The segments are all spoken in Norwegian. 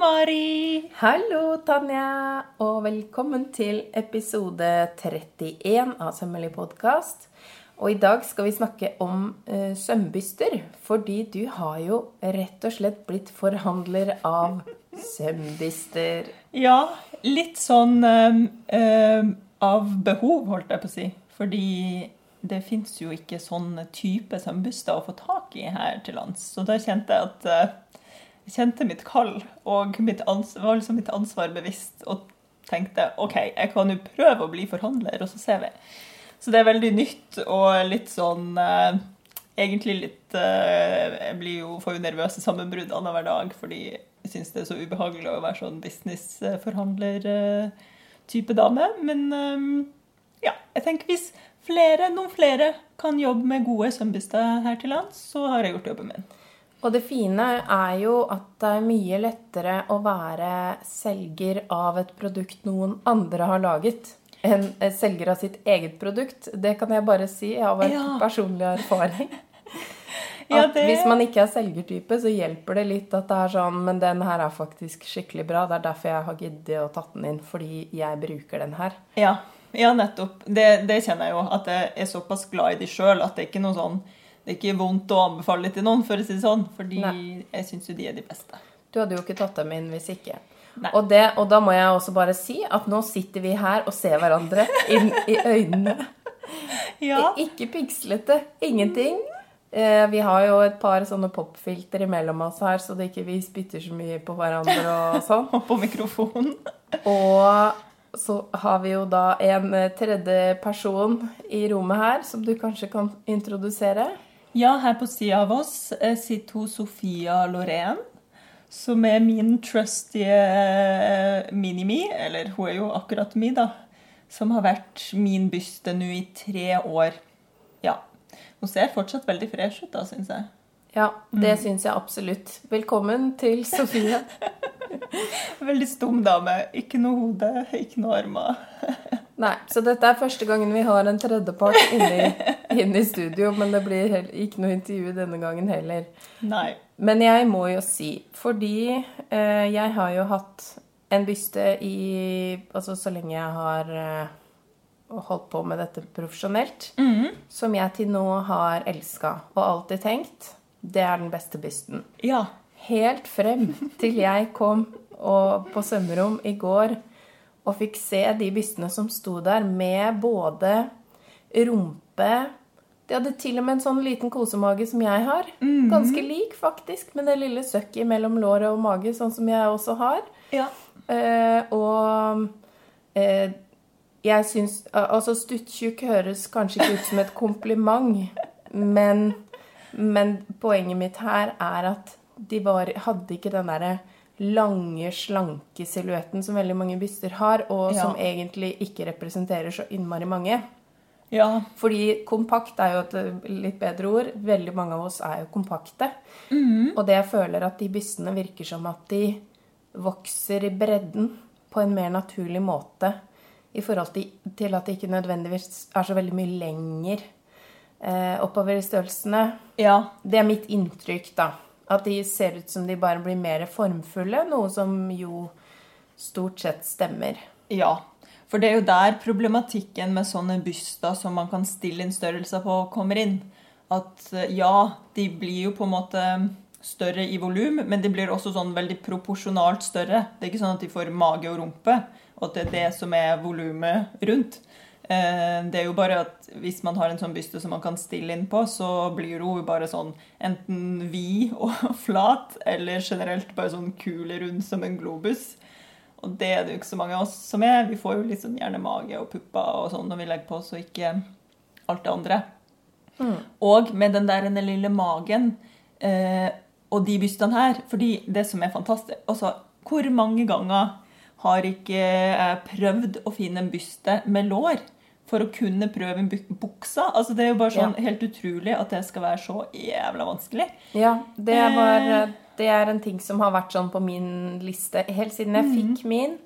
Mari! Hallo, Tanja, og velkommen til episode 31 av Sømmelig podkast. Og i dag skal vi snakke om uh, sømbyster, fordi du har jo rett og slett blitt forhandler av sømbyster. Ja, litt sånn um, av behov, holdt jeg på å si. Fordi det fins jo ikke sånn type sømbyster å få tak i her til lands. Så da kjente jeg at jeg kjente mitt kall, og mitt var liksom mitt ansvar bevisst. Og tenkte OK, jeg kan jo prøve å bli forhandler, og så ser vi. Så det er veldig nytt og litt sånn eh, Egentlig litt eh, Jeg blir jo, får jo nervøse sammenbrudd annenhver dag fordi jeg syns det er så ubehagelig å være sånn businessforhandler-type dame. Men eh, ja, jeg tenker hvis flere, noen flere kan jobbe med gode sømbister her til lands, så har jeg gjort jobben min. Og det fine er jo at det er mye lettere å være selger av et produkt noen andre har laget, enn selger av sitt eget produkt. Det kan jeg bare si av en Ja. personlig erfaring. Ja, det- Hvis man ikke er selgertype, så hjelper det litt at det er sånn Men den her er faktisk skikkelig bra. Det er derfor jeg har giddet å tatt den inn. Fordi jeg bruker den her. Ja, ja nettopp. Det, det kjenner jeg jo. At jeg er såpass glad i de sjøl at det er ikke noe sånn det er ikke vondt å anbefale det til noen, for å si det sånn. Fordi Nei. jeg syns jo de er de beste. Du hadde jo ikke tatt dem inn hvis ikke. Og, det, og da må jeg også bare si at nå sitter vi her og ser hverandre inn i øynene. Ja. Ikke pikslete. Ingenting. Eh, vi har jo et par sånne popfilter imellom oss her, så det ikke vi spytter så mye på hverandre og sånn. Og på mikrofonen. Og så har vi jo da en tredje person i rommet her, som du kanskje kan introdusere. Ja, her på sida av oss eh, sitter hun Sofia Lorén. Som er min trusty eh, mini-me. Eller hun er jo akkurat mi, da. Som har vært min byste nå i tre år. Ja. Hun ser fortsatt veldig fresh ut, da, syns jeg. Ja, det syns jeg absolutt. Velkommen til Sofie. Veldig stum dame. Ikke noe hode, ikke noe armer. Nei, så dette er første gangen vi har en tredjepart inne, i- inne i studio, men det blir heller, ikke noe intervju denne gangen heller. Nei. Men jeg må jo si, fordi eh, jeg har jo hatt en byste i Altså så lenge jeg har eh, holdt på med dette profesjonelt, som jeg til nå har elska og alltid tenkt det er den beste bysten. Ja. Helt frem til jeg kom og, på sømrom i går og fikk se de bystene som sto der, med både rumpe De hadde til og med en sånn liten kosemage som jeg har. Ganske lik, faktisk, med det lille søkket mellom låret og mage, sånn som jeg også har. Ja. Eh, og eh, jeg syns Altså, stuttjukk høres kanskje ikke ut som et kompliment, men, men poenget mitt her er at de var, hadde ikke den derre lange, slanke silhuetten som veldig mange byster har, og Ja. som egentlig ikke representerer så innmari mange. Ja. Fordi kompakt er jo et litt bedre ord. Veldig mange av oss er jo kompakte. Og det jeg føler at de bystene virker som at de vokser i bredden på en mer naturlig måte. I forhold til, til at de ikke nødvendigvis er så veldig mye lenger eh, oppover i størrelsene. ja. Det er mitt inntrykk, da. At de ser ut som de bare blir mer formfulle. Noe som jo stort sett stemmer. Ja, for det er jo der problematikken med sånne byster som man kan stille inn størrelser på, kommer inn. At eh, ja, de blir jo på en måte større i volum, men de blir også sånn veldig proporsjonalt større. Det er ikke sånn at de får mage og rumpe, og at det er det som er volumet rundt. Eh, Det er jo bare at hvis man har en sånn byste som man kan stille inn på, så blir hun bare sånn enten vid og flat, eller generelt bare sånn kul rund som en globus. Og det er det jo ikke så mange av oss som er. Vi får jo liksom gjerne mage og pupper og sånn når vi legger på, så ikke alt det andre. Og med den der lille magen eh, og de bystene her, fordi det som er fantastisk Altså, hvor mange ganger har ikke jeg prøvd å finne en byste med lår? For å kunne prøve en buksa. Altså, det er jo bare sånn helt utrolig at det skal være så jævla vanskelig. Ja, det er, Eh. det er en ting som har vært sånn på min liste helt siden jeg fikk min.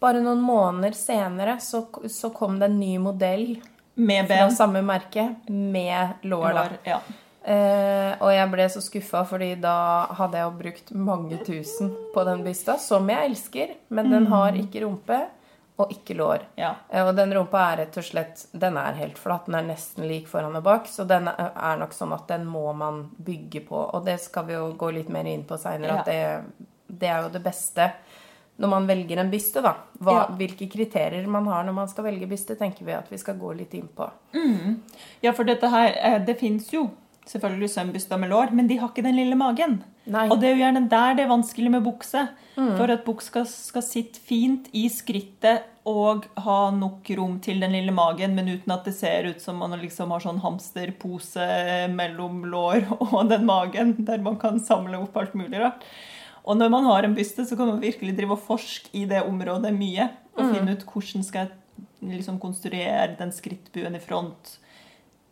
Bare noen måneder senere så, så kom det en ny modell Med fra samme merke med lår. Lår, ja. Eh, og jeg ble så skuffa, fordi da hadde jeg jo brukt mange tusen på den bysta, som jeg elsker, men den har ikke rumpe og ikke lår. Ja. Eh, og den rumpa er rett og slett Den er helt flat. Den er nesten lik foran og bak, så den er er nok sånn at den må man bygge på. Og det skal vi jo gå litt mer inn på seinere, Ja. at det, det er jo det beste når man velger en byste, da. Hva, Ja. Hvilke kriterier man har når man skal velge byste, tenker vi at vi skal gå litt inn på. Ja, for dette her, eh, det fins jo selvfølgelig sømbyster med lår, men de har ikke den lille magen. Nei. Og det er jo gjerne der det er vanskelig med bukse. For at buksa skal, skal sitte fint i skrittet og ha nok rom til den lille magen, men uten at det ser ut som man liksom har sånn hamsterpose mellom lår og den magen, der man kan samle opp alt mulig rart. Og når man har en byste, så kan man virkelig drive og forske i det området mye. Og finne ut hvordan skal jeg liksom konstruere den skrittbuen i front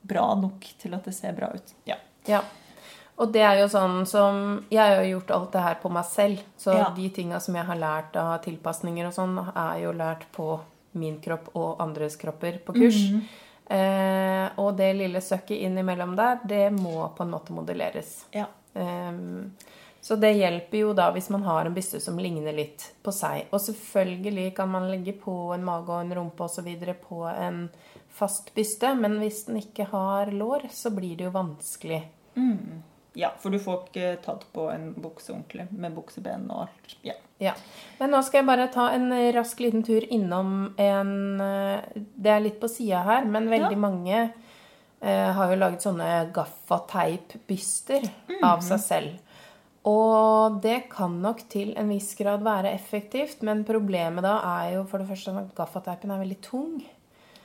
bra nok til at det ser bra ut. Ja. Ja. Og det er jo sånn som Jeg har jo gjort alt det her på meg selv. Så Ja. de tinga som jeg har lært av tilpasninger og sånn, er jo lært på min kropp og andres kropper på kurs. eh, og det lille søkket innimellom der, det må på en måte modelleres. ja. Eh, så det hjelper jo da hvis man har en byste som ligner litt på seg. Og selvfølgelig kan man legge på en mage og en rumpe osv. på en fast byste, men hvis den ikke har lår, så blir det jo vanskelig. Ja, for du får ikke tatt på en bukse ordentlig med bukseben og alt. Ja. Ja. Men nå skal jeg bare ta en rask liten tur innom en eh, Det er litt på sida her, men veldig Ja. mange eh, har jo laget sånne gaffateip-byster Mhm. av seg selv. Og det kan nok til en viss grad være effektivt, men problemet da er jo for det første at gaffateipen er veldig tung.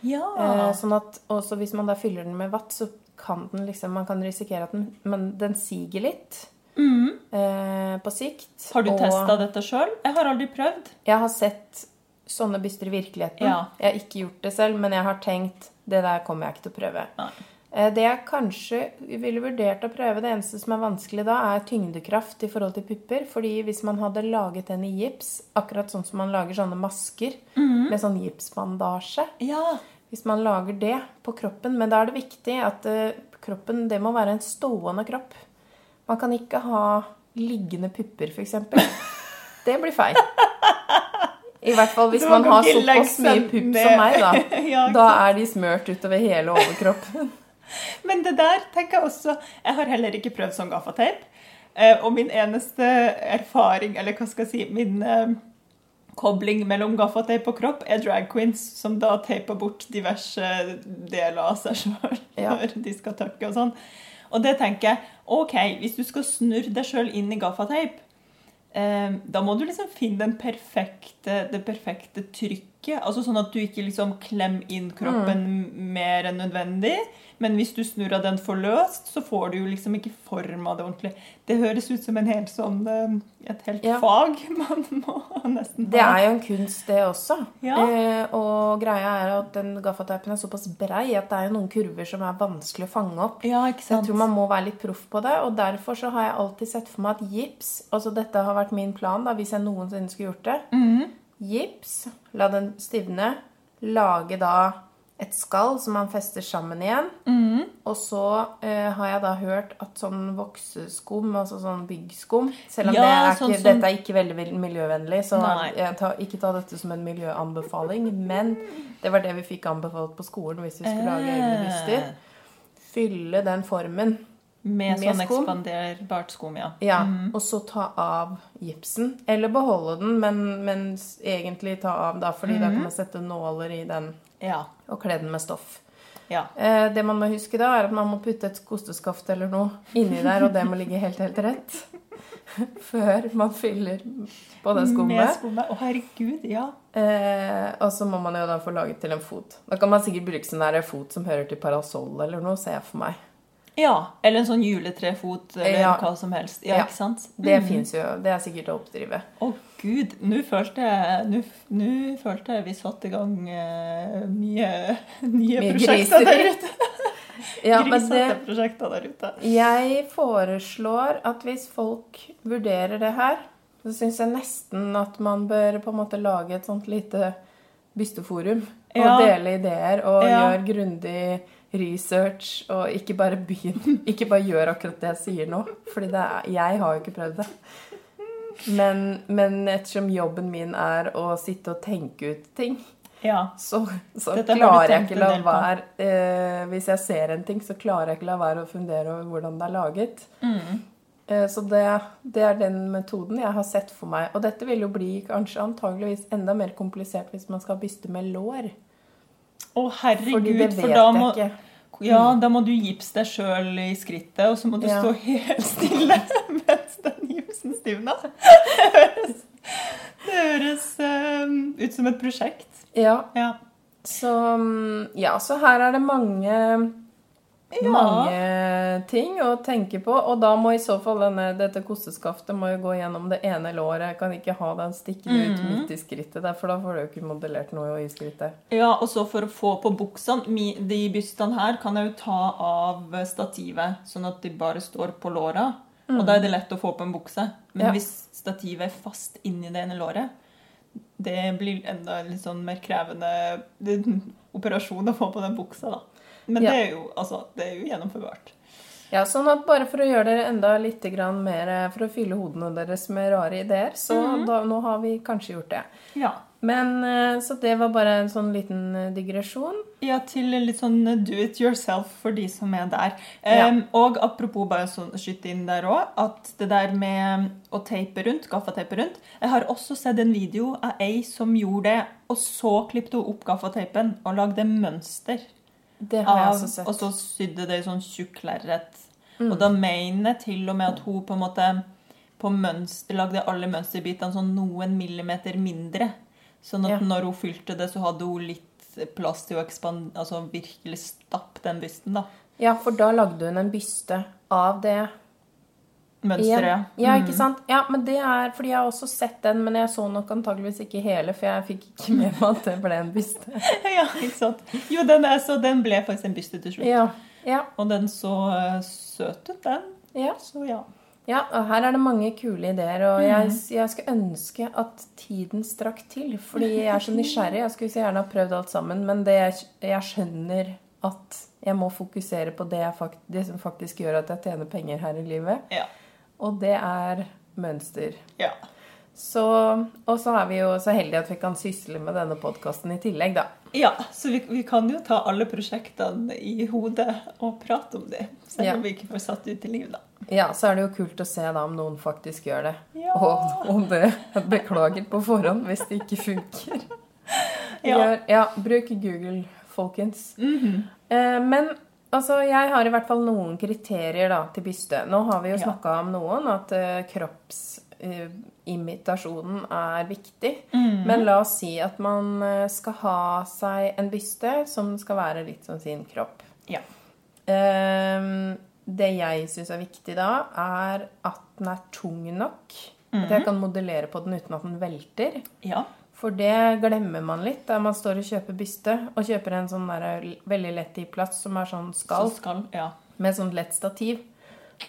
Ja. Eh, sånn at også hvis man da fyller den med vatt, så kan den liksom Man kan risikere at den Men den siger litt eh, på sikt. Har du og- testa dette sjøl? Jeg har aldri prøvd. jeg har sett sånne byster i virkeligheten. Ja. Jeg har ikke gjort det selv, men jeg har tenkt det der kommer jeg ikke til å prøve. Nei. Eh, Det jeg kanskje ville vurdert å prøve, det eneste som er vanskelig da, er tyngdekraft i forhold til pupper. Fordi hvis man hadde laget den i gips, akkurat sånn som man lager sånne masker Mhm. med sånn gipsbandasje Ja. Hvis man lager det på kroppen Men da er det viktig at eh, kroppen Det må være en stående kropp. Man kan ikke ha liggende pupper, f.eks. Det blir feil. I hvert fall hvis man har såpass mye pupp som meg, da. Da er de smørt utover hele overkroppen. Men det der tenker jeg også Jeg har heller ikke prøvd sånn gaffateip. Eh, og min eneste erfaring, eller hva skal jeg si Min eh, kobling mellom gaffateip og kropp er drag queens som da teiper bort diverse deler av seg sjøl Ja. når de skal takke og sånn. Og det tenker jeg OK, hvis du skal snurre deg sjøl inn i gaffateip, eh, da må du liksom finne den perfekte, det perfekte trykket. Altså Sånn at du ikke liksom klemmer inn kroppen mer enn nødvendig. Men hvis du snurrer den for løst, så får du jo liksom ikke form av det ordentlig. Det høres ut som en helt sånn, eh, et helt Ja. fag man må nesten ha. Det er jo en kunst, det også. Ja. Eh, og greia er at den gaffateipen er såpass brei at det er jo noen kurver som er vanskelig å fange opp. Ja, ikke Så jeg tror man må være litt proff på det, og derfor så har jeg alltid sett for meg at gips Altså dette har vært min plan da, hvis jeg noensinne skulle gjort det. Mhm. Gips, la den stivne, lage da et skall som man fester sammen igjen. Mm. Og så eh, har jeg da hørt at sånn vokseskum, altså sånn byggskum Selv om Ja, det er sånn ikke, som- dette er ikke veldig miljøvennlig, så jeg tar, ikke ta dette som en miljøanbefaling. Men det var det vi fikk anbefalt på skolen hvis vi skulle lage egne byster. Eh, Fylle den formen Med, Med sånn skum. ekspanderbart skum, ja. Ja, og så ta av gipsen. Eller beholde den, men, men egentlig ta av, da, fordi da kan man sette nåler i den Ja. og kle den med stoff. ja. Eh, det man må huske da, er at man må putte et kosteskaft eller noe inni der, og det må ligge helt, helt rett. Før man fyller på det Med skummet. skummet. Å, herregud, ja. Eh, og så må man jo da få laget til en fot. Da kan man sikkert bruke sånn der fot som hører til parasoll eller noe, ser jeg for meg. Ja, eller en sånn juletrefot, eller Ja. hva som helst. Ja, Ja. ikke sant? Det finnes jo, det er sikkert å oppdrive. Å gud, nå følte følte jeg vi satte i gang uh, mye nye Mye prosjekter der ute. Ja, Grisete der ute. jeg foreslår at hvis folk vurderer det her, så syns jeg nesten at man bør på en måte lage et sånt lite bysteforum. Og Ja. dele ideer og gjøre grundig research og ikke bare begynn. Ikke bare gjør akkurat det jeg sier nå. Er, jeg har jo ikke prøvd det. Men, men ettersom jobben min er å sitte og tenke ut ting, Ja. så, så klarer jeg ikke la være eh, Hvis jeg ser en ting, så klarer jeg ikke la være å fundere over hvordan det er laget. Mm. Eh, så det, det er den metoden jeg har sett for meg. Og dette vil jo bli kanskje antageligvis enda mer komplisert hvis man skal byste med lår. Å, Fordi herregud, det for da jeg må, ikke. ja, da må du gipse deg sjøl i skrittet, og så må du Ja. stå helt stille mens den gipsen stivner. Det høres, det høres um, ut som et prosjekt. Ja, Ja. så, mm, ja, så her er det mange Ja. mange ting å tenke på. Og da må i så fall denne, dette kosteskaftet må jo gå gjennom det ene låret. Jeg kan ikke ha den stikkende ut mm. midt i skrittet der, for da får du jo ikke modellert noe i skrittet. Ja, og så for å få på buksene De bystene her kan jeg jo ta av stativet, sånn at de bare står på låra. Og da er det lett å få på en bukse. Men Ja. hvis stativet er fast inni det ene låret, det blir enda litt sånn mer krevende er operasjon å få på den buksa, da. Men det er jo altså, det er jo gjennomførbart. Ja, sånn at bare for å gjøre dere enda litt mer eh, For å fylle hodene deres med rare ideer, så Mhm. da, nå har vi kanskje gjort det. Ja. Men eh, Så det var bare en sånn liten eh, digresjon. Ja, til litt sånn do it yourself for de som er der. Ja. Um, og apropos bare sånn skyte inn der òg, at det der med å teipe rundt, gaffateipe rundt Jeg har også sett en video av ei som gjorde det, og så klippet hun opp gaffateipen og lagde mønster. Det har jeg Av, også sett. og så sydde det i sånn tjukk lerret. Mm. Og da mener jeg til og med at hun på en måte på mønster, lagde alle mønsterbitene sånn noen millimeter mindre. Sånn at Ja. når hun fylte det, så hadde hun litt plass til å altså virkelig stappe den bysten. da. Ja, for da lagde hun en byste av det Mønsteret, ja. Ja, ikke sant? Ja, men det er fordi jeg har også sett den, men jeg så nok antageligvis ikke hele, for jeg fikk ikke med meg at det ble en byste. ja, ikke sant? Jo, den, er, så den ble faktisk en byste til slutt. Ja, ja, Og den så eh, søt ut, den. ja. Så ja. Ja, og her er det mange kule ideer, og Mhm. jeg, jeg skulle ønske at tiden strakk til. Fordi jeg er så nysgjerrig. Jeg skulle så gjerne ha prøvd alt sammen, men det, jeg skjønner at jeg må fokusere på det, jeg fakt, det som faktisk gjør at jeg tjener penger her i livet. Ja. Og det er mønster. ja. Så, og så er vi jo så heldige at vi kan sysle med denne podkasten i tillegg, da. Ja, så vi, vi kan jo ta alle prosjektene i hodet og prate om dem. Selv Ja. om vi ikke får satt ut i liv, da. Ja, så er det jo kult å se da om noen faktisk gjør det. Ja. Og om det Beklager på forhånd hvis det ikke funker. Ja. Gjør, ja, bruk Google, folkens. Mhm. Eh, men altså, jeg har i hvert fall noen kriterier da, til byste. Nå har vi jo Ja. om noen, at uh, kroppsimitasjonen er viktig. Mm. Men la oss si at man uh, skal ha seg en byste som skal være litt som sin kropp. Ja. Ehm, det jeg syns er viktig da, er at den er tung nok. At jeg kan modellere på den uten at den velter. ja. For det glemmer man litt der man står og kjøper byste, og kjøper en sånn der veldig lett i plast som er sånn Så skall skal, ja. med sånn lett stativ.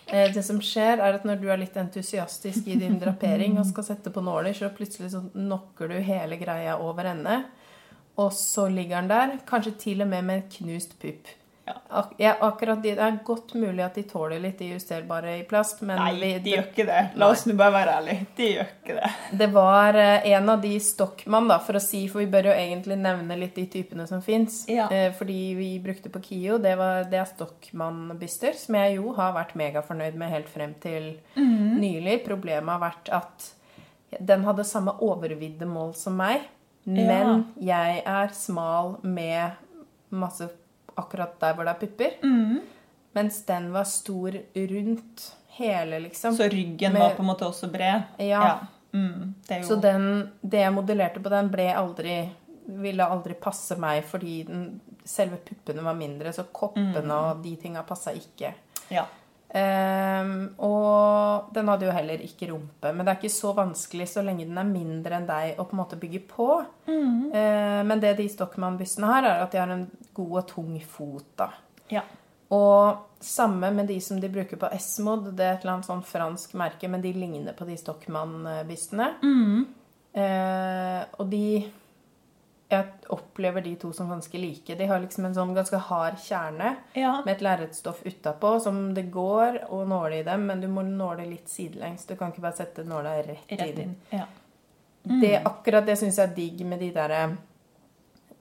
Eh, Det som skjer, er at når du er litt entusiastisk i din drapering og skal sette på nåler, så plutselig så knocker du hele greia over ende. Og så ligger den der, kanskje til og med med en knust pupp. Ja. Ak ja, akkurat de, Det er godt mulig at de tåler litt de justerbare i plast, men Nei, vi, de gjør ikke det. La oss nå bare være ærlige. De gjør ikke det. det var eh, en av de Stockmann, da, for å si, for vi bør jo egentlig nevne litt de typene som fins. Ja. fordi vi brukte på KIO, det, var, det er Stockmann-byster, som jeg jo har vært megafornøyd med helt frem til mm. nylig. Problemet har vært at den hadde samme overviddemål som meg, men jeg er smal med masse akkurat der hvor det er pupper. Mm. Mens den var stor rundt hele, liksom. Så ryggen Med- var på en måte også bred. Ja. Mm, det er jo Så den, det jeg modellerte på den, ble aldri ville aldri passe meg fordi den, selve puppene var mindre, så koppene og de tinga passa ikke. Ja. Ehm, og den hadde jo heller ikke rumpe, men det er ikke så vanskelig så lenge den er mindre enn deg å på en måte bygge på. Ehm, men det de Stockmann-bystene har, er at de har en god og tung fot. da. ja. Og samme med de som de bruker på Esmod. Det er et eller annet sånn fransk merke, men de ligner på de Stockmann-bystene. Eh, og de jeg, opplever de to som ganske like. De har liksom en sånn ganske hard kjerne Ja. med et lerretstoff utapå som det går å nåle i dem, men du må nåle litt sidelengs. Du kan ikke bare sette nåla rett, Rett inn. inn. Ja. Det, akkurat det syns jeg er digg med de der eh,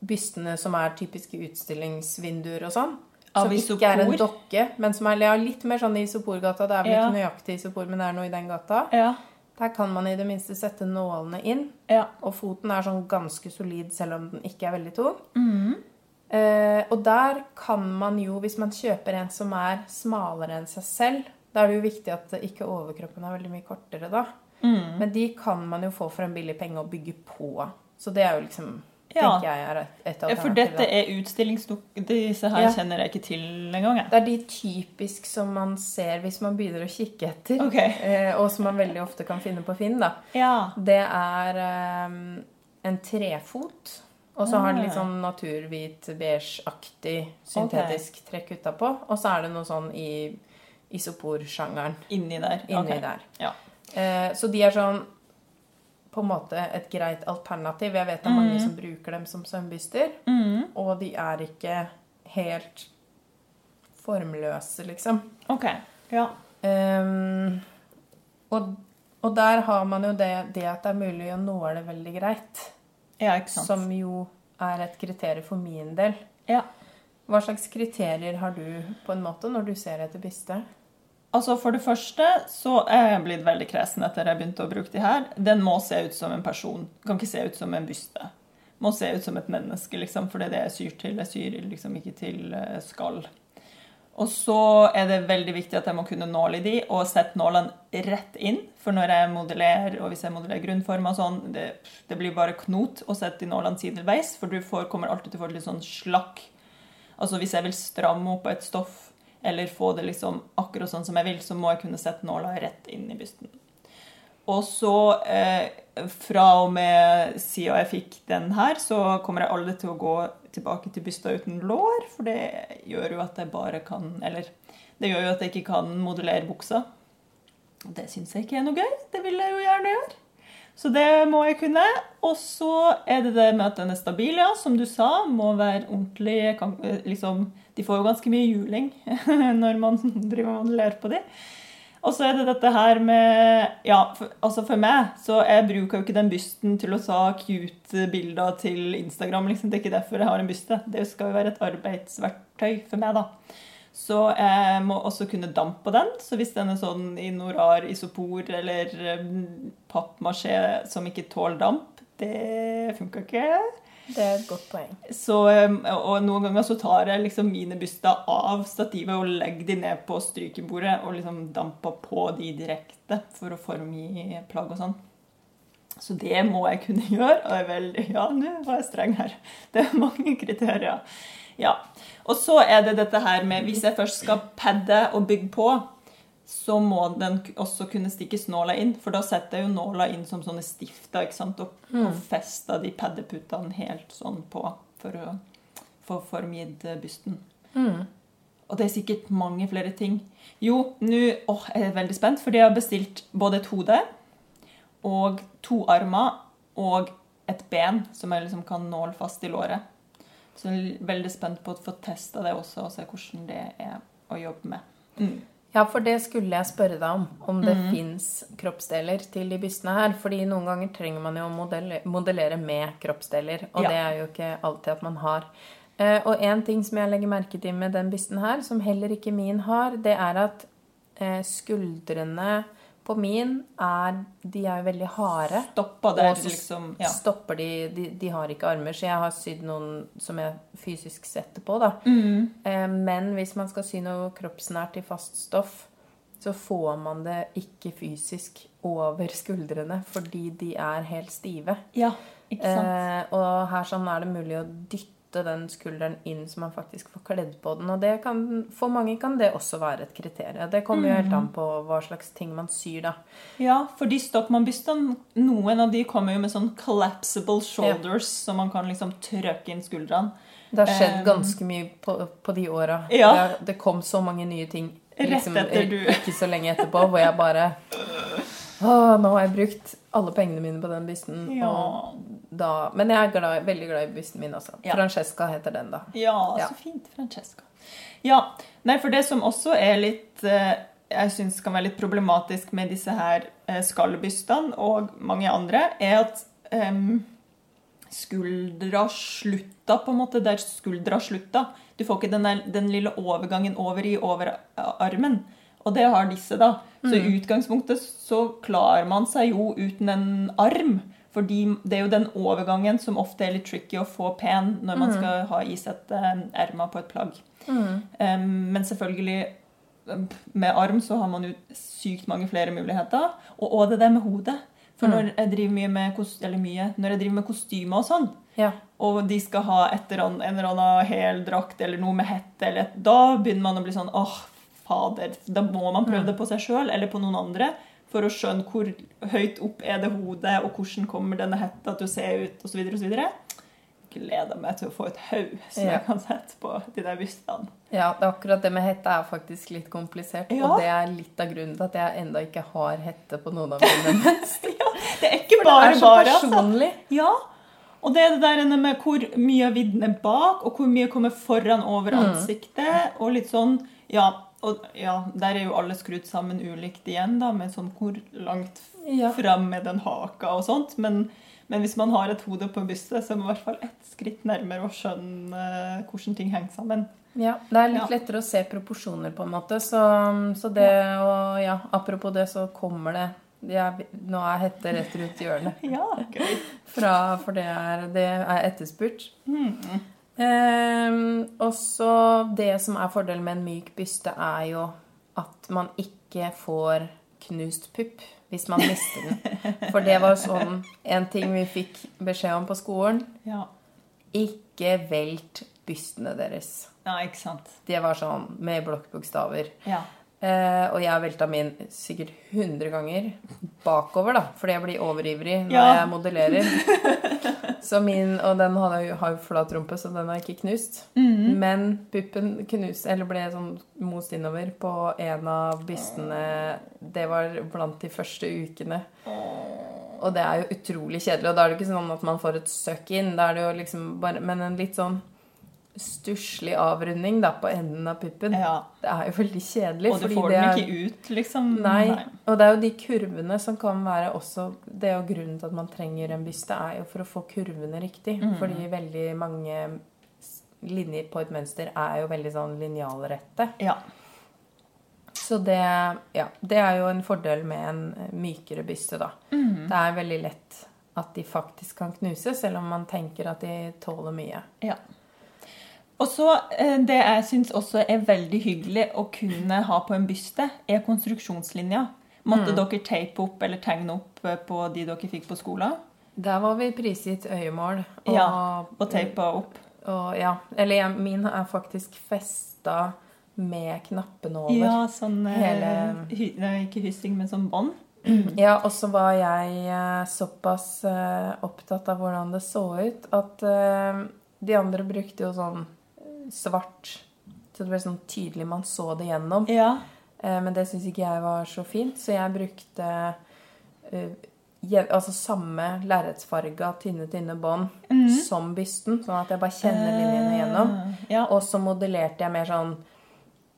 bystene som er typiske utstillingsvinduer og sånn. Som ikke er en dokke, men som er ja, litt mer sånn i isoporgata. Det er vel ikke nøyaktig isopor, men det er noe i den gata. Ja. Der kan man i det minste sette nålene inn. ja. Og foten er sånn ganske solid, selv om den ikke er veldig tung. Mm. Eh, og der kan man jo, hvis man kjøper en som er smalere enn seg selv Da er det jo viktig at ikke overkroppen er veldig mye kortere, da. Mm. Men de kan man jo få for en billig penge og bygge på. Så det er jo liksom Ja. tenker jeg er et, alternativ. Ja. For dette er utstillingsduk... Disse her Ja. kjenner jeg ikke til engang. Det er de typisk som man ser hvis man begynner å kikke etter. Ok. Eh, og som man veldig ofte kan finne på Finn. da. Ja. Det er um, en trefot. Og så har den litt Ah. sånn naturhvit, beigeaktig syntetisk trekk utapå. Og så er det noe sånn i isoporsjangeren Inni der. inni okay. der. Ja. Eh, så de er sånn på en måte et greit alternativ. Jeg vet det er mange som bruker dem som sømbyster. Mm. Og de er ikke helt formløse, liksom. Ok. Ja. Um, og, og der har man jo det, det at det er mulig å nåle veldig greit. ja, ikke sant. Som jo er et kriterium for min del. Ja. Hva slags kriterier har du på en måte når du ser etter byste? Altså For det første så er jeg blitt veldig kresen etter jeg begynte å bruke de her. Den må se ut som en person. Kan ikke se ut som en byste. Må se ut som et menneske, liksom, for det er det jeg syr til. Jeg syr liksom ikke til eh, skall. Og så er det veldig viktig at jeg må kunne nåle i de, og sette nålene rett inn. For når jeg modellerer, og hvis jeg modellerer grunnformer og sånn, det, det blir bare knot å sette de nålene sideveis, for du får, kommer alltid til å få litt sånn slakk. Altså hvis jeg vil stramme opp et stoff, eller få det liksom akkurat sånn som jeg vil, så må jeg kunne sette nåla rett inn i bysten. Og så, eh, fra og med siden jeg fikk den her, så kommer jeg aldri til å gå tilbake til bysta uten lår, for det gjør jo at jeg bare kan Eller det gjør jo at jeg ikke kan modellere buksa. Og det syns jeg ikke er noe gøy. Det vil jeg jo gjerne gjøre. Så det må jeg kunne. Og så er det det med at den er stabil, ja. Som du sa, må være ordentlig kan, eh, liksom, De får jo ganske mye juling når man driver og ler på dem. Og så er det dette her med Ja, for, altså for meg, så jeg bruker jo ikke den bysten til å ta cute bilder til Instagram. liksom. Det er ikke derfor jeg har en byste. Det skal jo være et arbeidsverktøy for meg, da. Så jeg må også kunne dampe på den. Så hvis den er sånn i noe rar isopor eller um, pappmasjé som ikke tåler damp, det funker ikke. Det er et godt poeng. Så, um, og noen ganger så tar jeg liksom mine byster av stativet og legger de ned på strykebordet og liksom damper på de direkte for å formgi plagg og sånn. Så det må jeg kunne gjøre. Og jeg er ja, nå var jeg streng her. Det er mange kriterier. Ja. Og så er det dette her med Hvis jeg først skal padde og bygge på, så må den også kunne stikkes nåla inn. For da setter jeg jo nåla inn som sånne stifter ikke sant? og, og fester de paddeputene helt sånn på for å få formgitt bysten. Og det er sikkert mange flere ting. Jo, nå jeg er veldig spent, fordi jeg har bestilt både et hode og to armer og et ben som jeg liksom kan nåle fast i låret. Så jeg er veldig spent på å få testa det også, og se hvordan det er å jobbe med. Mm. Ja, for det skulle jeg spørre deg om. Om det mm. fins kroppsdeler til de bystene her. Fordi noen ganger trenger man jo å modellere, modellere med kroppsdeler. Og Ja. det er jo ikke alltid at man har. Eh, og en ting som jeg legger merke til med den bysten her, som heller ikke min har, det er at eh, skuldrene på min er De er jo veldig harde. Stoppa der, Og så liksom. Ja. stopper de, de De har ikke armer, så jeg har sydd noen som jeg fysisk setter på, da. Mm. Eh, Men hvis man skal sy noe kroppsnært i fast stoff, så får man det ikke fysisk over skuldrene fordi de er helt stive. ja, ikke sant. Eh, og her sånn er det mulig å dytte den skulderen inn så man faktisk får kledd på den. Og det kan, for mange kan det også være et kriterium. Det kommer jo helt an på hva slags ting man syr, da. Ja, for de Stockmann-bystene, noen av de kommer jo med sånn collapsible shoulders, så man kan liksom trøkke inn skuldrene. Det har skjedd Eh, ganske mye på, på de åra. Ja. Det, det kom så mange nye ting Rett etter du- ikke så lenge etterpå, hvor jeg bare Åh, nå har jeg brukt alle pengene mine på den bysten. Ja. Da, men jeg er glad, veldig glad i bysten min, også. Ja. Francesca heter den, da. Ja, Ja. så fint, Francesca. Ja, nei, for det som også er litt eh, Jeg syns kan være litt problematisk med disse her eh, skallbystene og mange andre, er at um, skuldra slutta på en måte der skuldra slutta. Du får ikke den, der, den lille overgangen over i overarmen. Og det har disse, da. Så i utgangspunktet så klarer man seg jo uten en arm. Fordi det er jo den overgangen som ofte er litt tricky å få pen når man skal ha i seg et erma på et plagg. Em, men selvfølgelig med arm så har man jo sykt mange flere muligheter. Og, og det der med hodet. For når jeg med, mye, når jeg driver med kostymer og sånn, Ja. og de skal ha et eller annet, en eller annen heldrakt eller noe med hette, eller et, da begynner man å bli sånn åh, fader. Da må man prøve det på seg sjøl eller på noen andre for å skjønne hvor høyt opp er det hodet, og hvordan kommer denne hetta til å se ut, osv. osv. Gleder meg til å få et haug som Ja. jeg kan sette på de der bystene. Ja, det er akkurat det med hette er faktisk litt komplisert. Ja. Og det er litt av grunnen til at jeg enda ikke har hette på noen av mine mønstre. Det er ikke det bare er så bare, altså. Ja, og det er det der med hvor mye av vidden er bak, og hvor mye kommer foran over Mm. ansiktet, og litt sånn, ja, og ja, der er jo alle skrudd sammen ulikt igjen da, med sånn hvor langt Ja. fram med den haka og sånt, men, men hvis man har et hode på brystet, så er man i hvert fall ett skritt nærmere å skjønne eh, hvordan ting henger sammen. Ja, det er litt Ja. lettere å se proporsjoner, på en måte. Så, så det og ja, apropos det, så kommer det jeg, Nå er hette rett rundt hjørnet. Ja, gøy. Fra, for det er, det er etterspurt. Mm. Ehm, og så det som er fordelen med en myk byste, er jo at man ikke får knust pupp hvis man mister den. For det var sånn en ting vi fikk beskjed om på skolen. Ja. Ikke velt bystene deres. ja, ikke sant. Det var sånn med blokkbokstaver. Ja. Eh, og jeg velta min sikkert 100 ganger bakover, da, fordi jeg blir overivrig når Ja. jeg modellerer. Så min, Og den har jo, har jo flat rumpe, så den er ikke knust. Mhm. Men puppen knust, eller ble sånn most innover på en av bystene Det var blant de første ukene. Og det er jo utrolig kjedelig. Og da er det ikke sånn at man får et søkk inn, da er det jo liksom bare Men en litt sånn stusslig avrunding da på enden av puppen. ja. Det er jo veldig kjedelig. Og du får den er- ikke ut, liksom. Nei. Og det er jo de kurvene som kan være også Det er jo grunnen til at man trenger en byste, er jo for å få kurvene riktig. Mm. Fordi veldig mange linjer på et mønster er jo veldig sånn linjalrette. Ja. Så det, ja, det er jo en fordel med en eh, mykere byste, da. Mm. Det er veldig lett at de faktisk kan knuses, selv om man tenker at de tåler mye. Ja. Og så eh, Det jeg syns også er veldig hyggelig å kunne ha på en byste, er konstruksjonslinja. Måtte dere tape opp eller tegne opp eh, på de dere fikk på skolen? Der var vi prisgitt øyemål. Og, Ja, Og teipa opp? og ja. Eller ja, min er faktisk festa med knappene over. Ja, sånn eh, Hele- hy, nei, Ikke hyssing, men sånn bånd? Ja, og så var jeg såpass opptatt av hvordan det så ut, at de andre brukte jo sånn svart. Så det ble sånn tydelig man så det gjennom. Ja. Eh, men det syns ikke jeg var så fint, så jeg brukte eh, altså samme lerretsfarga tynne, tynne bånd som bysten, sånn at jeg bare kjenner linjene gjennom. Eh, Ja. Og så modellerte jeg mer sånn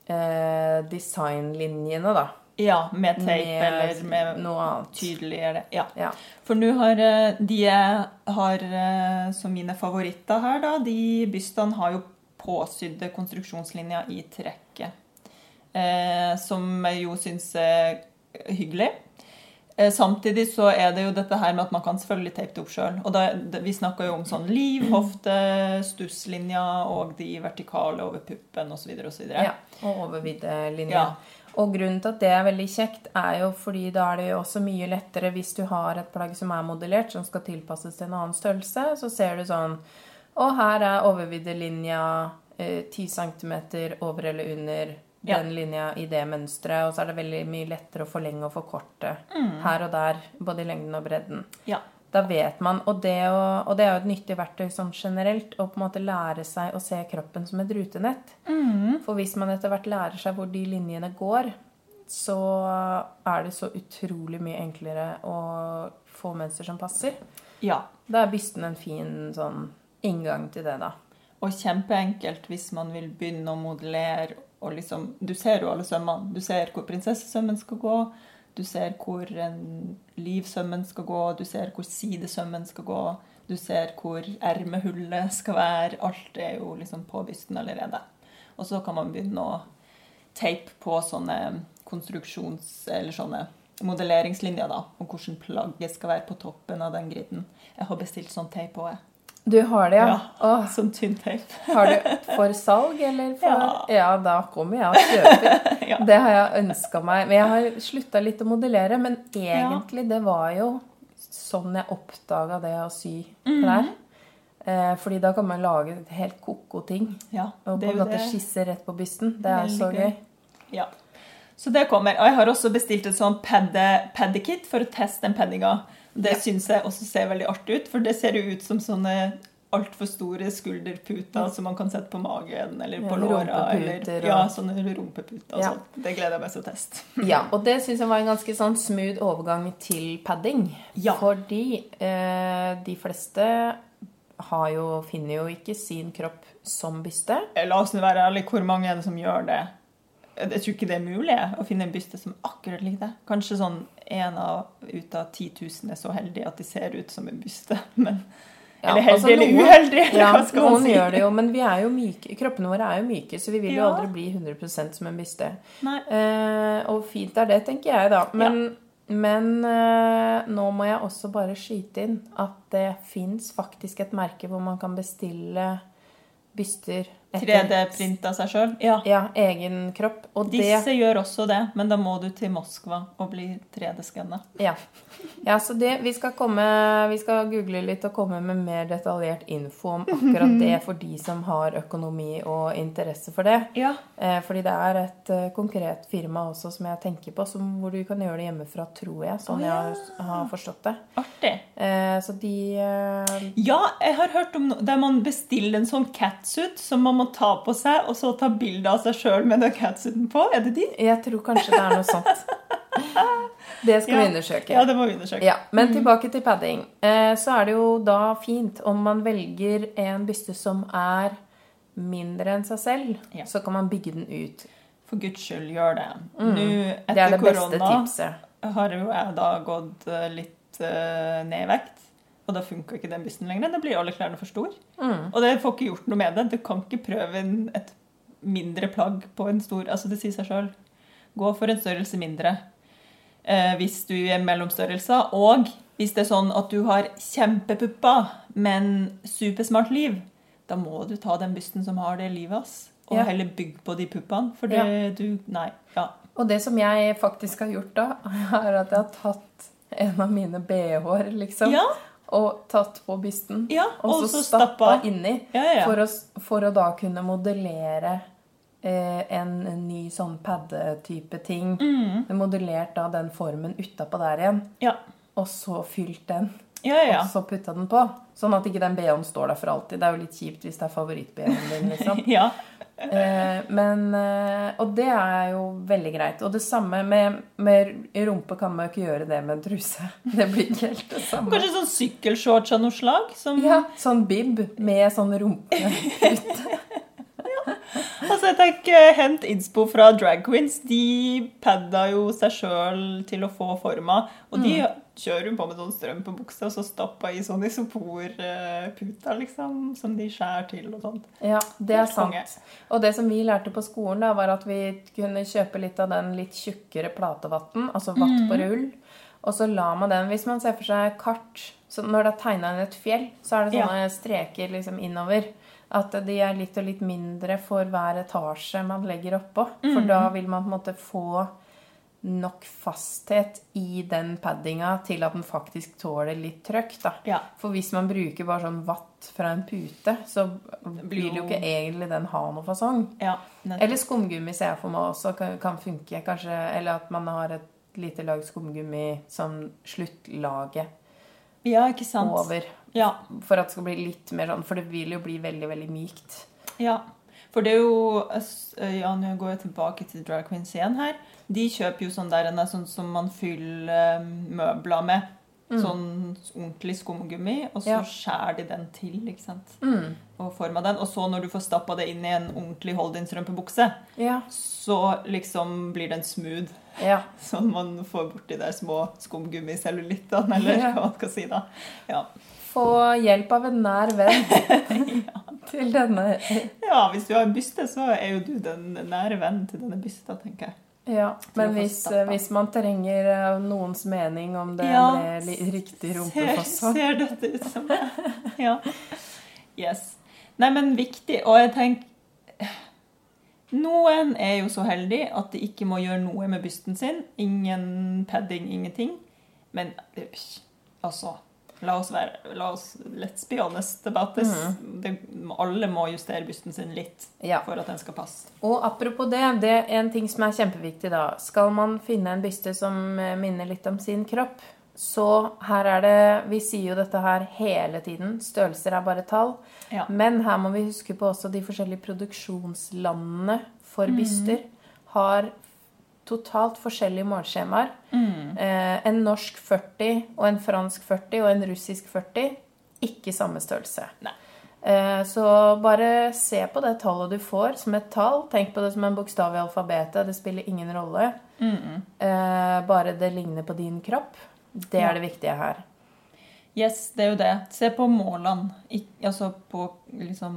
eh, designlinjene, da. ja, med tape Med eller med noe annet. tydeligere. Ja. Ja. For nå har eh, de jeg har eh, som mine favoritter her, da, de bystene har jo påsydde konstruksjonslinjer i trekket. Eh, som jeg jo syns er hyggelig. Eh, samtidig så er det jo dette her med at man kan selvfølgelig tape det opp sjøl. Og da, vi snakker jo om sånn liv, hofte, stusslinjer og de vertikale over puppen osv. osv. Ja, og overvidde linjer. Ja. Og grunnen til at det er veldig kjekt, er jo fordi da er det jo også mye lettere hvis du har et plagg som er modellert, som skal tilpasses til en annen størrelse, så ser du sånn Og her er overviddelinja eh, 10 cm over eller under Ja. den linja i det mønsteret, og så er det veldig mye lettere å forlenge og forkorte Mm. her og der, både i lengden og bredden. Ja. Da vet man, og det, å, og det er jo et nyttig verktøy sånn generelt, å på en måte lære seg å se kroppen som et rutenett. Mm. For hvis man etter hvert lærer seg hvor de linjene går, så er det så utrolig mye enklere å få mønster som passer. Ja. Da er bysten en fin sånn inngang til det, da. Og kjempeenkelt hvis man vil begynne å modellere og liksom Du ser jo alle sømmene. Du ser hvor prinsessesømmen skal gå. Du ser hvor en livsømmen skal gå. Du ser hvor sidesømmen skal gå. Du ser hvor ermehullet skal være. Alt er jo liksom på bysten allerede. Og så kan man begynne å teipe på sånne konstruksjons... Eller sånne modelleringslinjer, da. Om hvordan plagget skal være på toppen av den griden. Jeg har bestilt sånn teip òg, jeg. Du har det, ja? Ja. Åh, Sånn tynn teip. har du for salg, eller for Ja. Ja, da kommer jeg og kjøper. Ja. Det har jeg ønska meg. Men jeg har slutta litt å modellere. Men egentlig, det var jo sånn jeg oppdaga det å sy klær. Mm Eh, fordi da kan man lage helt ko-ko ting. Ja, Og på en måte det. skisse rett på bysten. Det er Veldig så gøy. Ja. Så det kommer. Og jeg har også bestilt et sånn padde, paddekit for å teste den paddinga. Det Ja. syns jeg også ser veldig artig ut, for det ser jo ut som sånne altfor store skulderputer som man kan sette på magen eller på Ja, låra. Eller, ja, sånne rumpeputer og Ja. Det gleder jeg meg til å teste. Ja, og det syns jeg var en ganske sånn smooth overgang til padding. Ja. Fordi eh, de fleste har jo, finner jo ikke sin kropp som byste. La oss nå være ærlige, hvor mange er det som gjør det? Jeg tror ikke det er mulig å finne en byste som akkurat liker det. Kanskje sånn en ut av 10 000 er så heldig at de ser ut som en byste. Men, Ja, eller heldig altså eller uheldig, Ja, noen si? gjør det jo, men vi er jo myke. kroppene våre er jo myke, så vi vil jo Ja. aldri bli 100% som en byste. Eh, og fint er det, tenker jeg, da. Men, men eh, nå må jeg også bare skyte inn at det fins faktisk et merke hvor man kan bestille byster 3D-print av seg sjøl? Ja. ja, egen kropp. Og det Disse gjør også det, men da må du til Moskva og bli 3D-skanna. Ja. ja, så det, vi skal komme Vi skal google litt og komme med mer detaljert info om akkurat det for de som har økonomi og interesse for det. Ja. Eh, fordi det er et eh, konkret firma også som jeg tenker på, som, hvor du kan gjøre det hjemmefra, tror jeg. Sånn oh, ja. jeg har forstått det. Artig. Eh, så de eh, Ja, jeg har hørt om no der man bestiller en sånn catsuit som man må ta på seg, og så ta bilde av seg sjøl med den catsuiten på. Er det de? Jeg tror kanskje det er noe sånt. Det skal vi undersøke. Ja, det må vi undersøke. Ja, Men tilbake til padding. Eh, så er det jo da fint om man velger en byste som er mindre enn seg selv, Ja. så kan man bygge den ut. For guds skyld, gjør det. Nå, Mm. Det er etter det beste korona, tipset. har jo jeg da gått litt eh, ned i vekt. Og da funka ikke den bysten lenger. Da blir alle klærne for store. Mm. Og det får ikke gjort noe med det. Du kan ikke prøve en, et mindre plagg på en stor Altså, det sier seg sjøl. Gå for en størrelse mindre eh, hvis du er mellomstørrelse. Og hvis det er sånn at du har kjempepupper, men supersmart liv, da må du ta den bysten som har det livet, ass. Og Ja. heller bygge på de puppene. For det Ja. du Nei. Ja. Og det som jeg faktisk har gjort da, er at jeg har tatt en av mine BH-er, liksom, Ja, og tatt på bysten. ja. Og, så, stappa inni. Ja, ja. For, å, for å da kunne modellere eh, en ny sånn padde-type ting. Mm. Modellert da den formen utapå der igjen. Ja. Og så fylt den. Ja, ja. Og så putta den på. Sånn at ikke den BH-en står der for alltid. Det er jo litt kjipt hvis det er favoritt-BH-en din. liksom. Eh, men, eh, og det er jo veldig greit. Og det samme med, med rumpe kan man jo ikke gjøre det med en truse. Det blir ikke helt det samme. Kanskje sånn sykkelshorts av noe slag? Som, Ja, sånn bib med sånn rumpe. Altså, jeg tenker Hent innspo fra drag queens. De padda jo seg sjøl til å få forma. Og de Mm. kjører jo på med sånn strøm på buksa og så stappa i sånn isoporputer, liksom. Som de skjærer til og sånt. Ja, det er sant. Og det som vi lærte på skolen, da, var at vi kunne kjøpe litt av den litt tjukkere platevatten, altså vatt på rull. Og så la man den Hvis man ser for seg kart så Når det er tegna inn et fjell, så er det Ja. sånne streker liksom innover. At de er litt og litt mindre for hver etasje man legger oppå. For da vil man på en måte få nok fasthet i den paddinga til at den faktisk tåler litt trøkk. da. Ja. For hvis man bruker bare sånn vatt fra en pute, så vil jo ikke egentlig den ha noe fasong. ja. Eller skumgummi ser jeg for meg også kan, kan funke. kanskje, Eller at man har et lite lag skumgummi som sluttlaget ja, over. Ja. For at det skal bli litt mer sånn For det vil jo bli veldig, veldig mykt. ja. For det er jo Ja, nå går jeg tilbake til drag queens igjen her. De kjøper jo sånn der en sånn som man fyller møbler med. Sånn ordentlig skumgummi, og så Mm. Ja. skjærer de den til. ikke sant? Mm. Og former den. Og så når du får stappa det inn i en ordentlig hold-in-strømpebukse, Ja. så liksom blir den smooth. ja. Sånn man får borti de små skumgummicellulittene, eller hva man skal si da. Ja. Få hjelp av en nær venn til denne ja, hvis du har en byste, så er jo du den nære vennen til denne bysta, tenker jeg. Ja, men hvis, hvis man trenger eh, noens mening om det Ja, ble li- riktig Ser, rumpefasong ser dette ut som det? Ja. Yes. Nei, men viktig. Og jeg tenker Noen er jo så heldige at de ikke må gjøre noe med bysten sin. Ingen padding, ingenting. Men altså La oss være la oss, Let's be honest about this. Det, alle må justere bysten sin litt Ja. for at den skal passe. Og apropos det, det er en ting som er kjempeviktig da. Skal man finne en byste som eh, minner litt om sin kropp, så her er det Vi sier jo dette her hele tiden. Størrelser er bare tall. Ja. Men her må vi huske på også de forskjellige produksjonslandene for byster har totalt forskjellige målskjemaer. Eh, en norsk 40 og en fransk 40 og en russisk 40 ikke samme størrelse. Nei. Eh, så bare se på det tallet du får som et tall. Tenk på det som en bokstav i alfabetet. Det spiller ingen rolle. Eh, bare det ligner på din kropp. Det er det viktige her. Yes, det er jo det. Se på målene. Altså på liksom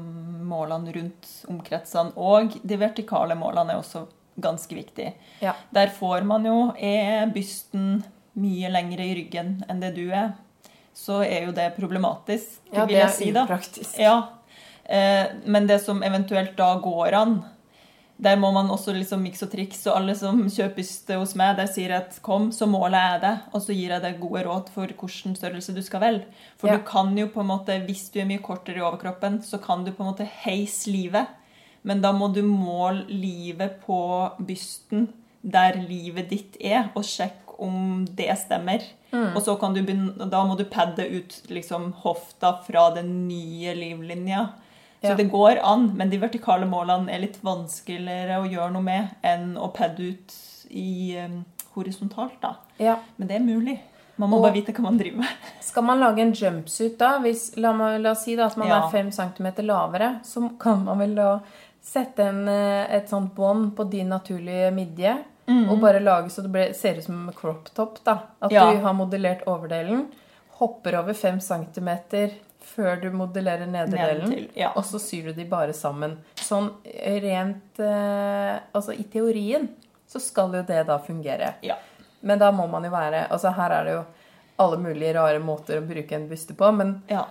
målene rundt omkretsene. Og de vertikale målene er også ganske viktig. Ja. Der får man jo Er bysten mye lengre i ryggen enn det du er, så er jo det problematisk, Ja, det er si upraktisk. Ja. Eh, men det som eventuelt da går an der må man også liksom mikse og triks, og alle som kjøper byste hos meg, der sier at kom, så måler jeg det, og så gir jeg deg gode råd for hvilken størrelse du skal velge. For Ja. du kan jo på en måte, hvis du er mye kortere i overkroppen, så kan du på en måte heise livet. Men da må du måle livet på bysten der livet ditt er, og sjekke om det stemmer. Mm. Og så kan du begynne, da må du padde ut liksom hofta fra den nye livlinja. Så Ja. det går an, men de vertikale målene er litt vanskeligere å gjøre noe med enn å padde ut i um, horisontalt, da. Ja. Men det er mulig. Man må Og- bare vite hva man driver med. Skal man lage en jumpsuit da, hvis, la, la oss si da at man Ja. er 5 cm lavere, så kan man vel da sette en, eh, et sånt bånd på din naturlige midje, og bare lage så det ble, ser ut som en crop top da. At Ja. du har modellert overdelen, hopper over 5 cm før du modellerer nederdelen, ja. og så syr du de bare sammen. Sånn rent, eh, altså i teorien, så skal jo det da fungere. Ja. Men da må man jo være Altså her er det jo alle mulige rare måter å bruke en buste på. Men, ja.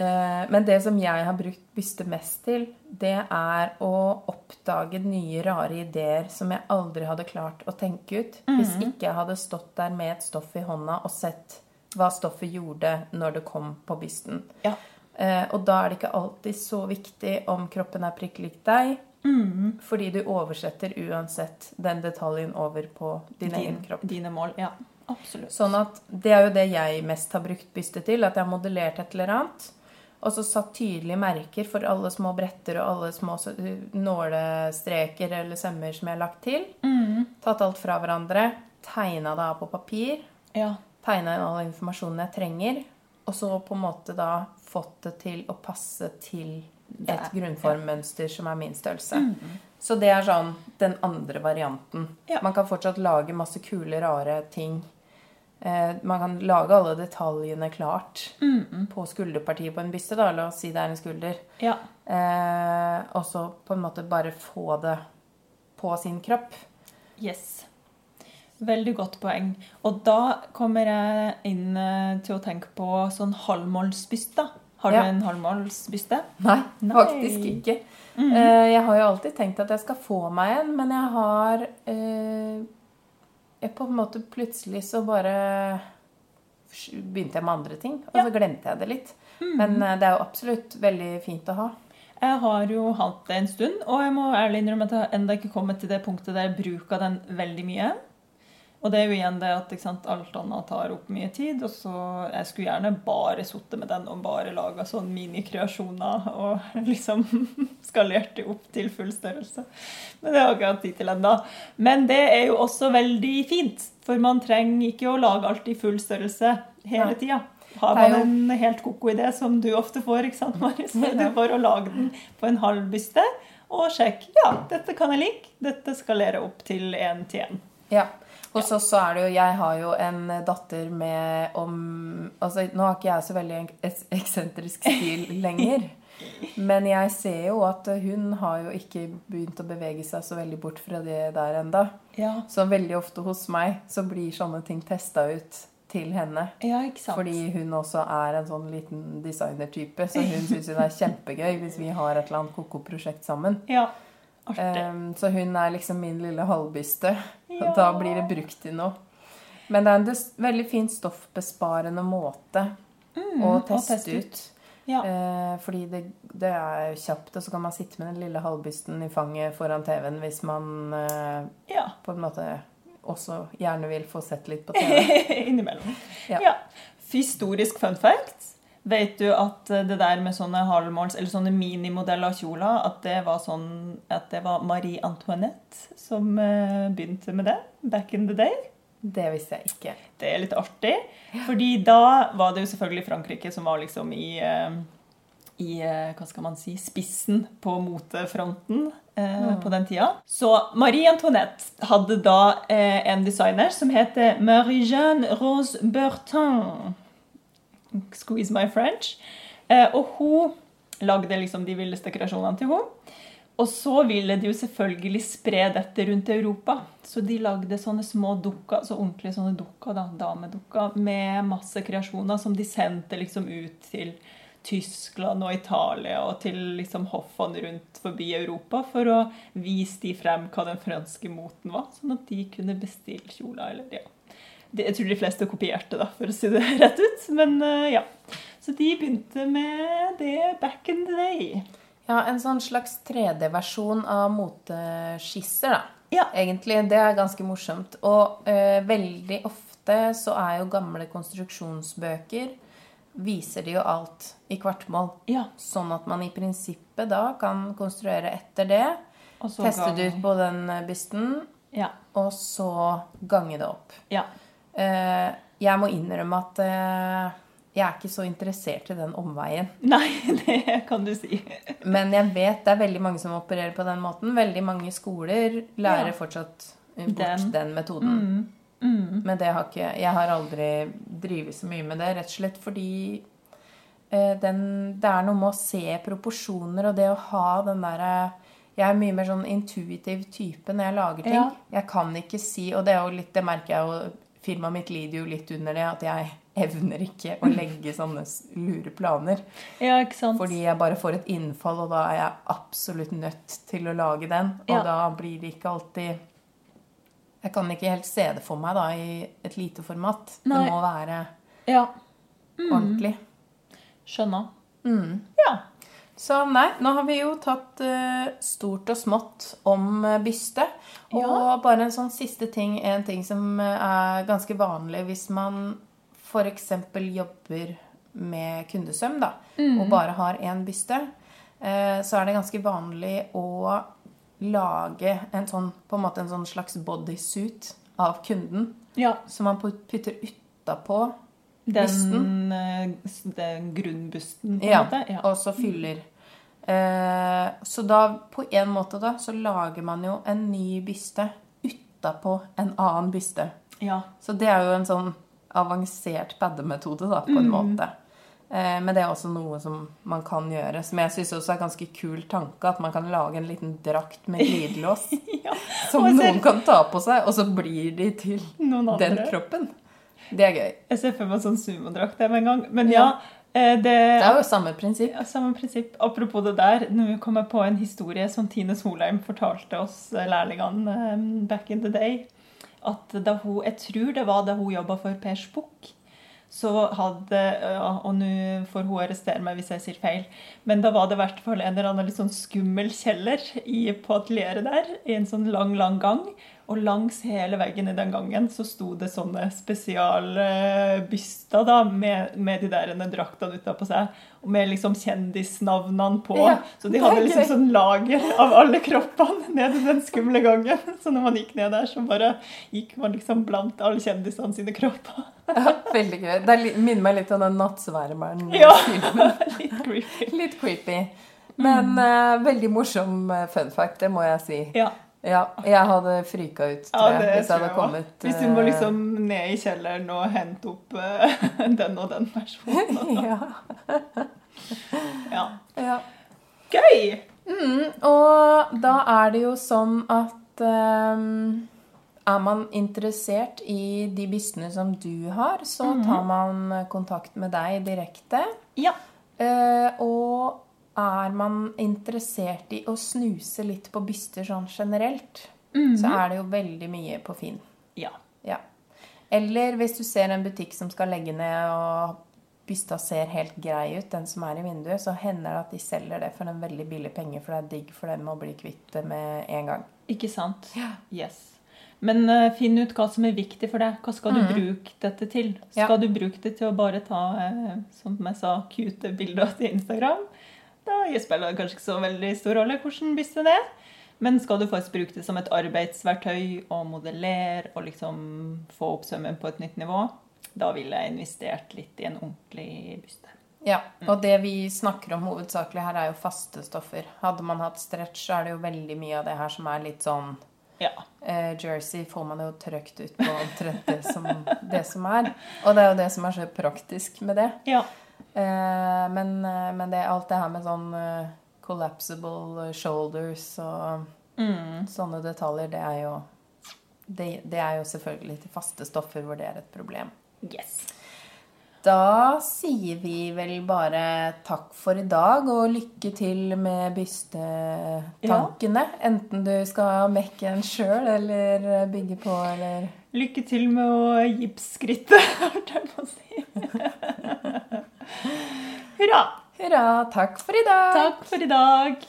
Eh, men det som jeg har brukt byste mest til, det er å oppdage nye, rare ideer som jeg aldri hadde klart å tenke ut hvis ikke jeg hadde stått der med et stoff i hånda og sett hva stoffet gjorde når det kom på bysten. ja. Eh, og da er det ikke alltid så viktig om kroppen er prikk lik deg, fordi du oversetter uansett den detaljen over på din, egen kropp. dine mål. Ja, absolutt. Sånn at det er jo det jeg mest har brukt byste til, at jeg har modellert et eller annet. Og så satt tydelige merker for alle små bretter og alle små nålestreker eller sømmer som jeg har lagt til. Tatt alt fra hverandre, tegna det av på papir, Ja. tegna inn all informasjonen jeg trenger, og så på en måte da fått det til å passe til et er- grunnformmønster som er min størrelse. Så det er sånn den andre varianten. Ja. Man kan fortsatt lage masse kule, rare ting. Eh, man kan lage alle detaljene klart på skulderpartiet på en byste. da, La oss si det er en skulder. ja. Eh, og så på en måte bare få det på sin kropp. Yes. Veldig godt poeng. Og da kommer jeg inn eh, til å tenke på sånn halvmålsbyste. Har Ja. du en halvmålsbyste? Nei, Nei. faktisk ikke. Eh, jeg har jo alltid tenkt at jeg skal få meg en, men jeg har eh, jeg På en måte plutselig så bare begynte jeg med andre ting, og Ja. så glemte jeg det litt. Men eh, det er jo absolutt veldig fint å ha. Jeg har jo hatt det en stund, og jeg må ærlig innrømme at jeg ennå ikke kommet til det punktet der jeg bruker den veldig mye. Og det er jo igjen det at sant, alt annet tar opp mye tid. Og så jeg skulle gjerne bare sittet med den og bare laga sånn minikreasjoner og liksom skalert det opp til full størrelse. Men det har jeg ikke hatt tid til ennå. Men det er jo også veldig fint, for man trenger ikke å lage alt i full størrelse hele tida. Har man en helt koko idé, som du ofte får, ikke sant, Marius? Det bare å lage den på en halv byste og sjekke. Ja, dette kan jeg like. Dette skalerer opp til én til én. Ja. Hos oss så er det jo Jeg har jo en datter med om Altså, nå har ikke jeg så veldig eksentrisk stil lenger. Men jeg ser jo at hun har jo ikke begynt å bevege seg så veldig bort fra det der enda. Ja. Så veldig ofte hos meg så blir sånne ting testa ut til henne. Ja, ikke sant? Fordi hun også er en sånn liten designertype. Så hun syns det er kjempegøy hvis vi har et eller annet koko-prosjekt sammen. Ja. Um, så hun er liksom min lille halvbyste. Ja. Da blir det brukt til noe. Men det er en veldig fin stoffbesparende måte å teste, teste ut. ut. Ja. Uh, fordi det, det er kjapt, og så kan man sitte med den lille halvbysten i fanget foran TV-en hvis man uh, ja. på en måte også gjerne vil få sett litt på TV. Innimellom. Ja. Ja. Historisk fun fact. Vet du at det der med sånne halvmåls, eller sånne minimodeller av kjoler, at det var sånn at det var Marie Antoinette som eh, begynte med det back in the day? Det visste jeg ikke. Det er litt artig. Fordi da var det jo selvfølgelig Frankrike som var liksom i, eh, i eh, hva skal man si, spissen på motefronten eh, på den tida. Så Marie Antoinette hadde da eh, en designer som heter Marie-Jeanne Rose Bertin. Squeeze my French. Eh, og hun lagde liksom de villeste kreasjonene til henne. Og så ville de jo selvfølgelig spre dette rundt Europa. Så de lagde sånne små dukker, så ordentlige sånne dukker, da, damedukker, med masse kreasjoner som de sendte liksom ut til Tyskland og Italia og til liksom hoffene rundt forbi Europa for å vise de frem hva den franske moten var, sånn at de kunne bestille kjoler. eller ja. Jeg tror de fleste kopierte, da, for å si det rett ut. Men eh, ja. Så de begynte med det back in the day. Ja, en sånn slags 3D-versjon av moteskisser, da. Ja. Egentlig. Det er ganske morsomt. Og eh, veldig ofte så er jo gamle konstruksjonsbøker Viser de jo alt i kvartmål. Ja. Sånn at man i prinsippet da kan konstruere etter det. Teste det ut på den bysten, Ja. og så gange det opp. ja. Eh, jeg må innrømme at eh, jeg er ikke så interessert i den omveien. Nei, det kan du si. Men jeg vet det er veldig mange som opererer på den måten. Veldig mange skoler lærer Ja. fortsatt bort Den. den, metoden. Mm. Mm. Men det har ikke, jeg har aldri drevet så mye med det, rett og slett fordi eh, den, det er noe med å se proporsjoner og det å ha den derre Jeg er mye mer sånn intuitiv type når jeg lager ting. Ja. Jeg kan ikke si Og det er litt, det merker jeg jo Firmaet mitt lider jo litt under det, at jeg evner ikke å legge sånne lure planer. Ja, ikke sant? Fordi jeg bare får et innfall, og da er jeg absolutt nødt til å lage den. Og Ja. da blir det ikke alltid Jeg kan ikke helt se det for meg da i et lite format. Nei. Det må være Ja. ordentlig. Skjønna. Mm. Ja. Så nei, nå har vi jo tatt eh, stort og smått om eh, byste. Og Ja. bare en sånn siste ting, en ting som eh, er ganske vanlig hvis man f.eks. jobber med kundesøm, da, og bare har én byste, så er det ganske vanlig å lage en sånn, på en måte en sånn slags bodysuit av kunden, ja. som man putter utapå. Den, eh, den grunnbusten, Ja. Ja. og så fyller. Eh, så da, på en måte da, så lager man jo en ny byste utapå en annen byste. ja. Så det er jo en sånn avansert paddemetode, da, på en måte. Eh, men det er også noe som man kan gjøre, som jeg syns også er ganske kul tanke, at man kan lage en liten drakt med glidelås ja. som noen kan ta på seg, og så blir de til den kroppen. Det er gøy. Jeg ser for meg sånn sumodrakt der med en gang. Men ja, Ja. eh, det, Det er jo samme prinsipp. Ja, samme prinsipp. Apropos det der, nå kom jeg på en historie som Tine Solheim fortalte oss eh, lærlingene eh, back in the day. At da hun, Jeg tror det var da hun jobba for Pers Bukk. Så hadde Og nå får hun arrestere meg hvis jeg sier feil, men da var det i hvert fall en eller annen litt sånn skummel kjeller i, på atelieret der. I en sånn lang, lang gang. Og langs hele veggen i den gangen så sto det sånne spesialbyster da, med, med de der draktene utapå seg. Og med liksom kjendisnavnene på. Ja, så de hadde liksom sånn lager av alle kroppene ned i den skumle gangen. Så når man gikk ned der, så bare gikk man liksom blant alle kjendisene sine kropper. Ja, veldig gøy. Det er minner meg litt om den nattsvermeren. Ja, litt creepy. Litt creepy. Men uh, veldig morsom eh, fun fact, det må jeg si. Ja. Ja, jeg hadde frika ut, tror jeg, det hvis jeg hadde jeg kommet. Hvis hun må eh, liksom ned i kjelleren og hente opp uh, den og den personen. ja, Ja. ja. Gøy! Mm, og da er det jo sånn at um, er man interessert i de bissene som du har, så tar man kontakt med deg direkte. Ja. Uh, og er man interessert i å snuse litt på byster sånn generelt, så er det jo veldig mye på Finn. Ja. Ja. Eller hvis du ser en butikk som skal legge ned, og bysta ser helt grei ut, den som er i vinduet, så hender det at de selger det for en veldig billig penge, for det er digg for dem å bli kvitt det med en gang. Ikke sant? Yes. Men uh, finn ut hva som er viktig for deg. Hva skal du bruke dette til? Ja. Skal du bruke det til å bare ta uh, som jeg sa, cute bilder til Instagram? Da spiller det kanskje ikke så veldig stor rolle hvordan byste det er. Men skal du faktisk bruke det som et arbeidsverktøy og modellere og liksom få opp sømmen på et nytt nivå, da ville jeg investert litt i en ordentlig byste. Ja, og det vi snakker om hovedsakelig her, er jo faste stoffer. Hadde man hatt stretch, så er det jo veldig mye av det her som er litt sånn Ja. eh, Jersey får man jo trøkt ut på omtrent det som, det som er. Og det er jo det som er så praktisk med det. ja. Eh, men eh, men det, alt det her med sånn eh, collapsible shoulders og Mm. sånne detaljer, det er jo det, det er jo selvfølgelig til faste stoffer hvor det er et problem. Yes. Da sier vi vel bare takk for i dag, og lykke til med bystetankene. Enten du skal mekke en sjøl, eller bygge på, eller Lykke til med å gipsskritte, hørte jeg på å si. Hurra! Hurra! Takk for i dag! Takk for i dag.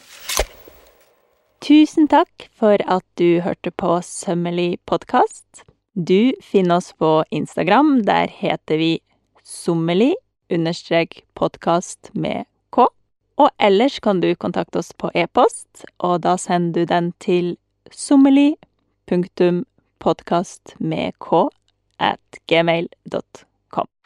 Tusen takk for at du hørte på Sømmelig podkast. Du finner oss på Instagram. Der heter vi sommelig understrek podkast med k. Og ellers kan du kontakte oss på e-post, og da sender du den til sommelig med k at gmail.com.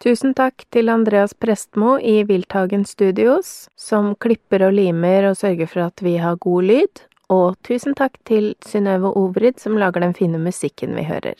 Tusen takk til Andreas Prestmo i Wildtagen Studios, som klipper og limer og sørger for at vi har god lyd. Og tusen takk til Synnøve Ovrid, som lager den fine musikken vi hører.